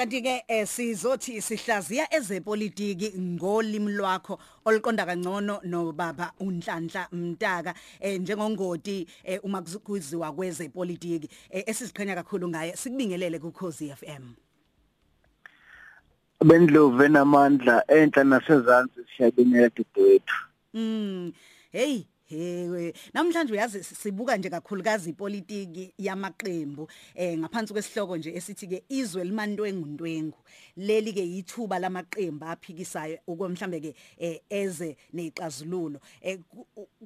kanti ke eh, sizothi sihlaziya ezepolitiki ngolimi lwakho oluqonda kangcono nobaba uNhlanhla Mtaka eh, njengongoti eh, uma kuziwa kwezepolitiki eh, esiziqhenya kakhulu ngaye. Sikubingelele ku Khosi FM bendlovu enamandla enhla nasezantsi siyabingelela didewethu mm hey Hey namhlanje uyazi sibuka nje kakhulukazi ipolitiki yamaqembu eh ngaphansi kwesihloko nje esithi ke izwe limantwengu ntwengu leli ke yithuba lamaqembu aphikisayo okwemhlambe ke eh, eze nezixazululo eh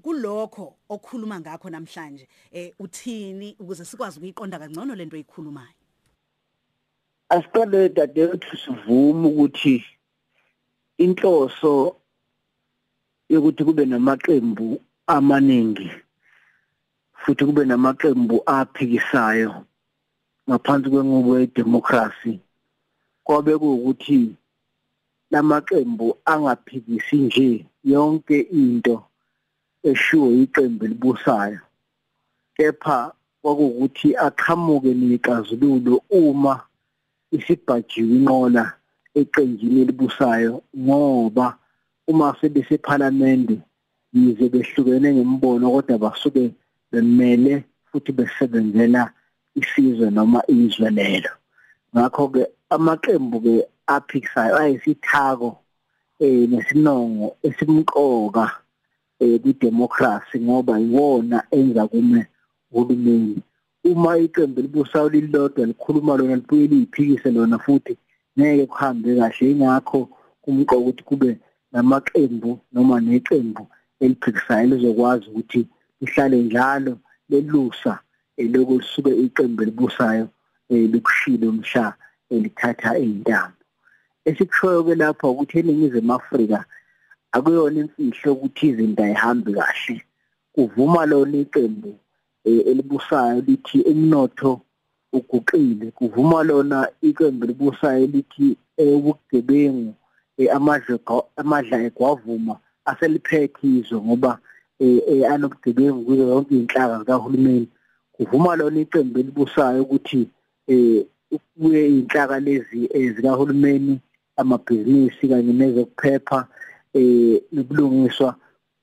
kulokho okhuluma ngakho namhlanje eh uthini ukuze sikwazi ukuyiqonda kangcono lento oyikhulumayo? Asiqale dadewethu sivume ukuthi inhloso yokuthi kube namaqembu amaningi futhi kube namaqembu aphikisayo ngaphansi kwenqubo yedemocracy kwabe kuwukuthi lamaqembu angaphikisi nje yonke into eshiwo iqembu elibusayo kepha kwakuwukuthi aqhamuke nezixazululo uma isibhajiwe inqola eqenjini elibusayo ngoba uma sebese parliament yize behlukene ngembono kodwa basuke bemele futhi besebenzela isizwe noma izwe lelo. Ngakho ke amaqembu ke aphikisayo ayisithako eh nesinongo esimqoka eh kudemocracy ngoba iwona enza kume uhulumeni. Uma iqembu libusayo lilodwa likhuluma lona libuye liyiphikise lona futhi ngeke kuhambe kahle. Ingakho kumqoka ukuthi kube namaqembu noma neqembu eliphikisayo lizokwazi ukuthi lihlale njalo lelusa eloko lisuke iqembu elibusayo likushilo umhla elithatha izintambo esikushoyo ke lapha ukuthi eningizimu Afrika akuyona imfihlo ukuthi izinto ayihambi kahle. Kuvuma lona iqembu elibusayo lithi umnotho uguqile kuvuma lona iqembu elibusayo lithi ubugebengu amadla amadla egwavuma aseliphethizwe ngoba eh, eh anobugebengu kuzo zonke inhlaka zikahulumeni. Kuvuma lona iqembu elibusayo ukuthi eh kuye inhlaka lezi eh, zikahulumeni amabhizinisi kanye nezokuphepha eh nobulungiswa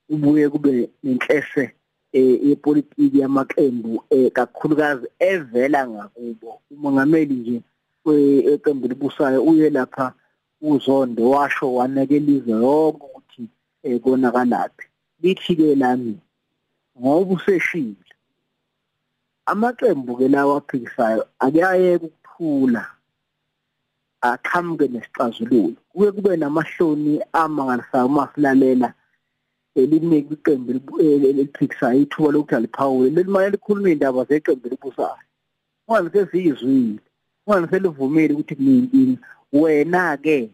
kubuye kube nenhlese eh yepolitiki yamaqembu eh kakhulukazi evela ngakubo. Umongameli nje weqembu libusayo uye lapha uzondo washo wanekeliza yonke. eh konakalaphi lithi ke lami ngoba useshile amaqembu ke lawa aphikisayo akuyayeka ukuphula aqhamuke nesixazululo. Kuke kube namahloni amangalisayo uma silalela elinike iqembu eliphikisayo ithuba lokuthi aliphawule lelimane likhuluma indaba zeqembu elibusayo ngani sesiyizwile ngani selivumile ukuthi kunenkinga wena ke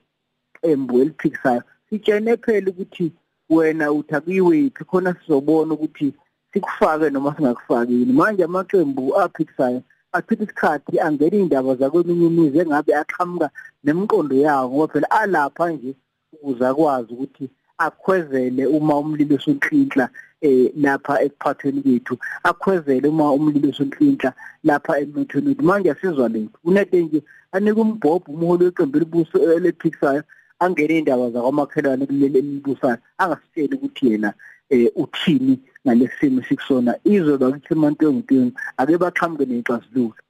qembu eliphikisayo sitshene phela ukuthi wena uthi akuyiphi khona sizobona ukuthi sikufake noma singakufakini manje amaqembu aphikisayo achitha isikhathi angena indaba zakweminye imizi engabe aqhamuka nemiqondo yawo ngoba phela alapha nje ukuze akwazi ukuthi akhwezele uma umlilo usonhlinhla eh lapha ekuphathweni kwethu. Akhwezele uma umlilo usonhlinhla lapha emnothweni wethu. Manje asizwa lethu kunete nje anike umbhobho umholi weqembu elibuso elephikisayo angene indaba zakwamakhelwane kuleli elibusayo angasitsheli ukuthi yena eh uthini ngalesimo sikusona izwe bakithi mantongintweni ake baqhamuke nexazululo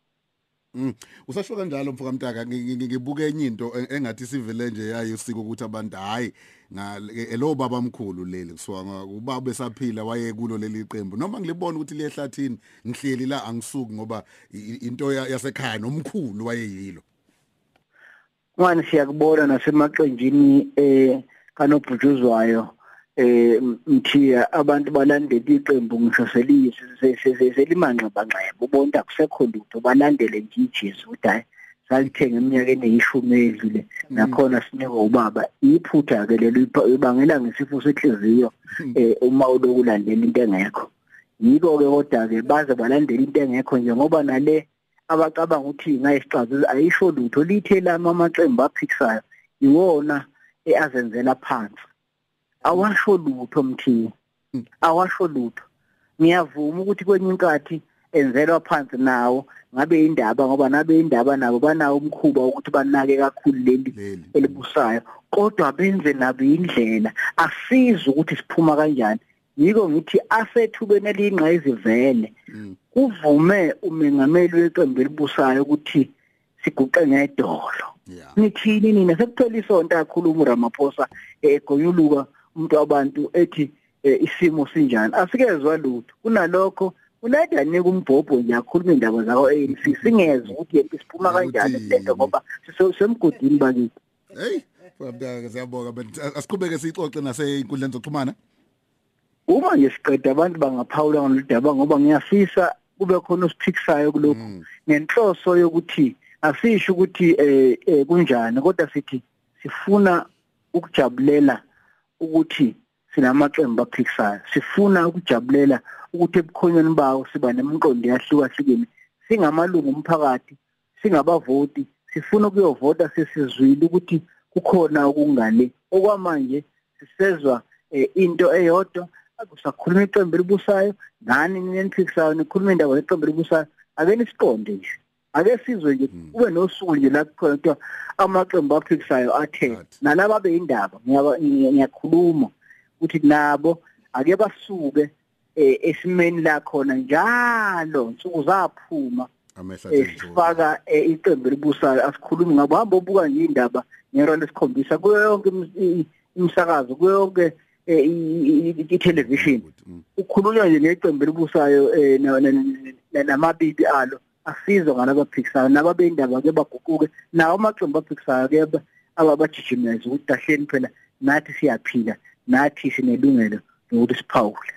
Mm. Usasho kanjalo mfoka Mtaka ngibuke enye into engathi sivele nje yayo usiko ukuthi abantu hayi ngalo baba mkhulu leli kusuka ubaba besaphila waye kulo leli qembu. Noma ngilibona ukuthi liyehlathini ngihleli la angisuki ngoba into yasekhaya nomkhulu wayeyilo ngani siyakubona nasemaqenjini eh kanobhutshuzwayo eh mthiya abantu balandela iqembu ngisho seliyise selimanxeba nxeba ubona akusekho lutho balandele nje iJesu ukuthi hayi salithenga eminyakeni eyishumi edlule mm. nakhona sinikwa ubaba iphutha ke lelo ibangela ngesifo senhliziyo mm. eh uma ulokulandela into engekho yiko ke kodwa ke baze balandela into engekho nje ngoba nale abacabanga ukuthi ngayisixazululo ayisho lutho. Lithe lama amaqembu aphikisayo iwona eazenzela phansi. Awasho lutho mthini? Awasho lutho. Ngiyavuma ukuthi kwenye inkathi enzelwa phansi nawo ngabe indaba ngoba nabe indaba nabo banawo umkhuba ukuthi banake kakhulu leli Leli. elibusayo. Kodwa benze nabo indlela asiza ukuthi siphuma kanjani. Yiko ngithi asethubeni eliyingqayizivele vele Mm. kuvume umengameli weqembu elibusayo ukuthi siguqe ngedolo. Yeah nithini nina? Sekuphela isonto yakhuluma uRamaphosa egonyuluka umuntu wabantu ethi eh, isimo sinjani? Asikezwa lutho. Kunalokho unaida nika umbhobho nje akhuluma indaba zawo ANC singezwe ukuthi yena siphuma kanjani Ukuthi- lento ngoba sisemgodini bakithi hey mfaka siyabonga but asiqhubeke sixoxe naseinkundleni zokuxhumana. Uma nje siqeda abantu bangaphawula ngaludaba ngoba ngiyafisa kube khona osiphikisayo kulokhu. Mm. nenhloso yokuthi asisho ukuthi eh eh, kunjani kodwa sithi sifuna ukujabulela ukuthi sinamaqembu aphikisayo sifuna ukujabulela ukuthi ebukhonyeni bawo siba nemiqondo yahlukahlukene singamalungu omphakathi singabavoti sifuna ukuyovota sesizwile ukuthi kukhona okungale okwamanje sisezwa eh, into eyodwa akusakhuluma iqembu elibusayo nani nineniphikisayo nikhuluma indaba yeqembu elibusayo ake nisiqonde nje. Ake sizwe nje kube nosuku nje la kukhona kuthiwa amaqembu aphikisayo athe Athi. nalaba beyindaba ngiyaba- ngiya- ngiyakhuluma ukuthi nabo ake basuke eh, esimeni la khona njalo nsuku zaphuma. Amehla eh, sifaka eh, iqembu elibusayo asikhulumi ngabo hamba obuka nje indaba ngero lesikhombisa kuyo yonke imis- i- imisakazo kuyo yonke eh, i- i- i- i-television Mm. ukhulunywa nje neqembu elibusayo eh, na- na- na- namabibi alo asizwa ngalabaphikisayo nababeyindaba ke baguquke nawo amaqembu aphikisayo ke ba- ababajijimeza ukuthi ahleni phela nathi siyaphila nathi sinelungelo lokuthi siphawule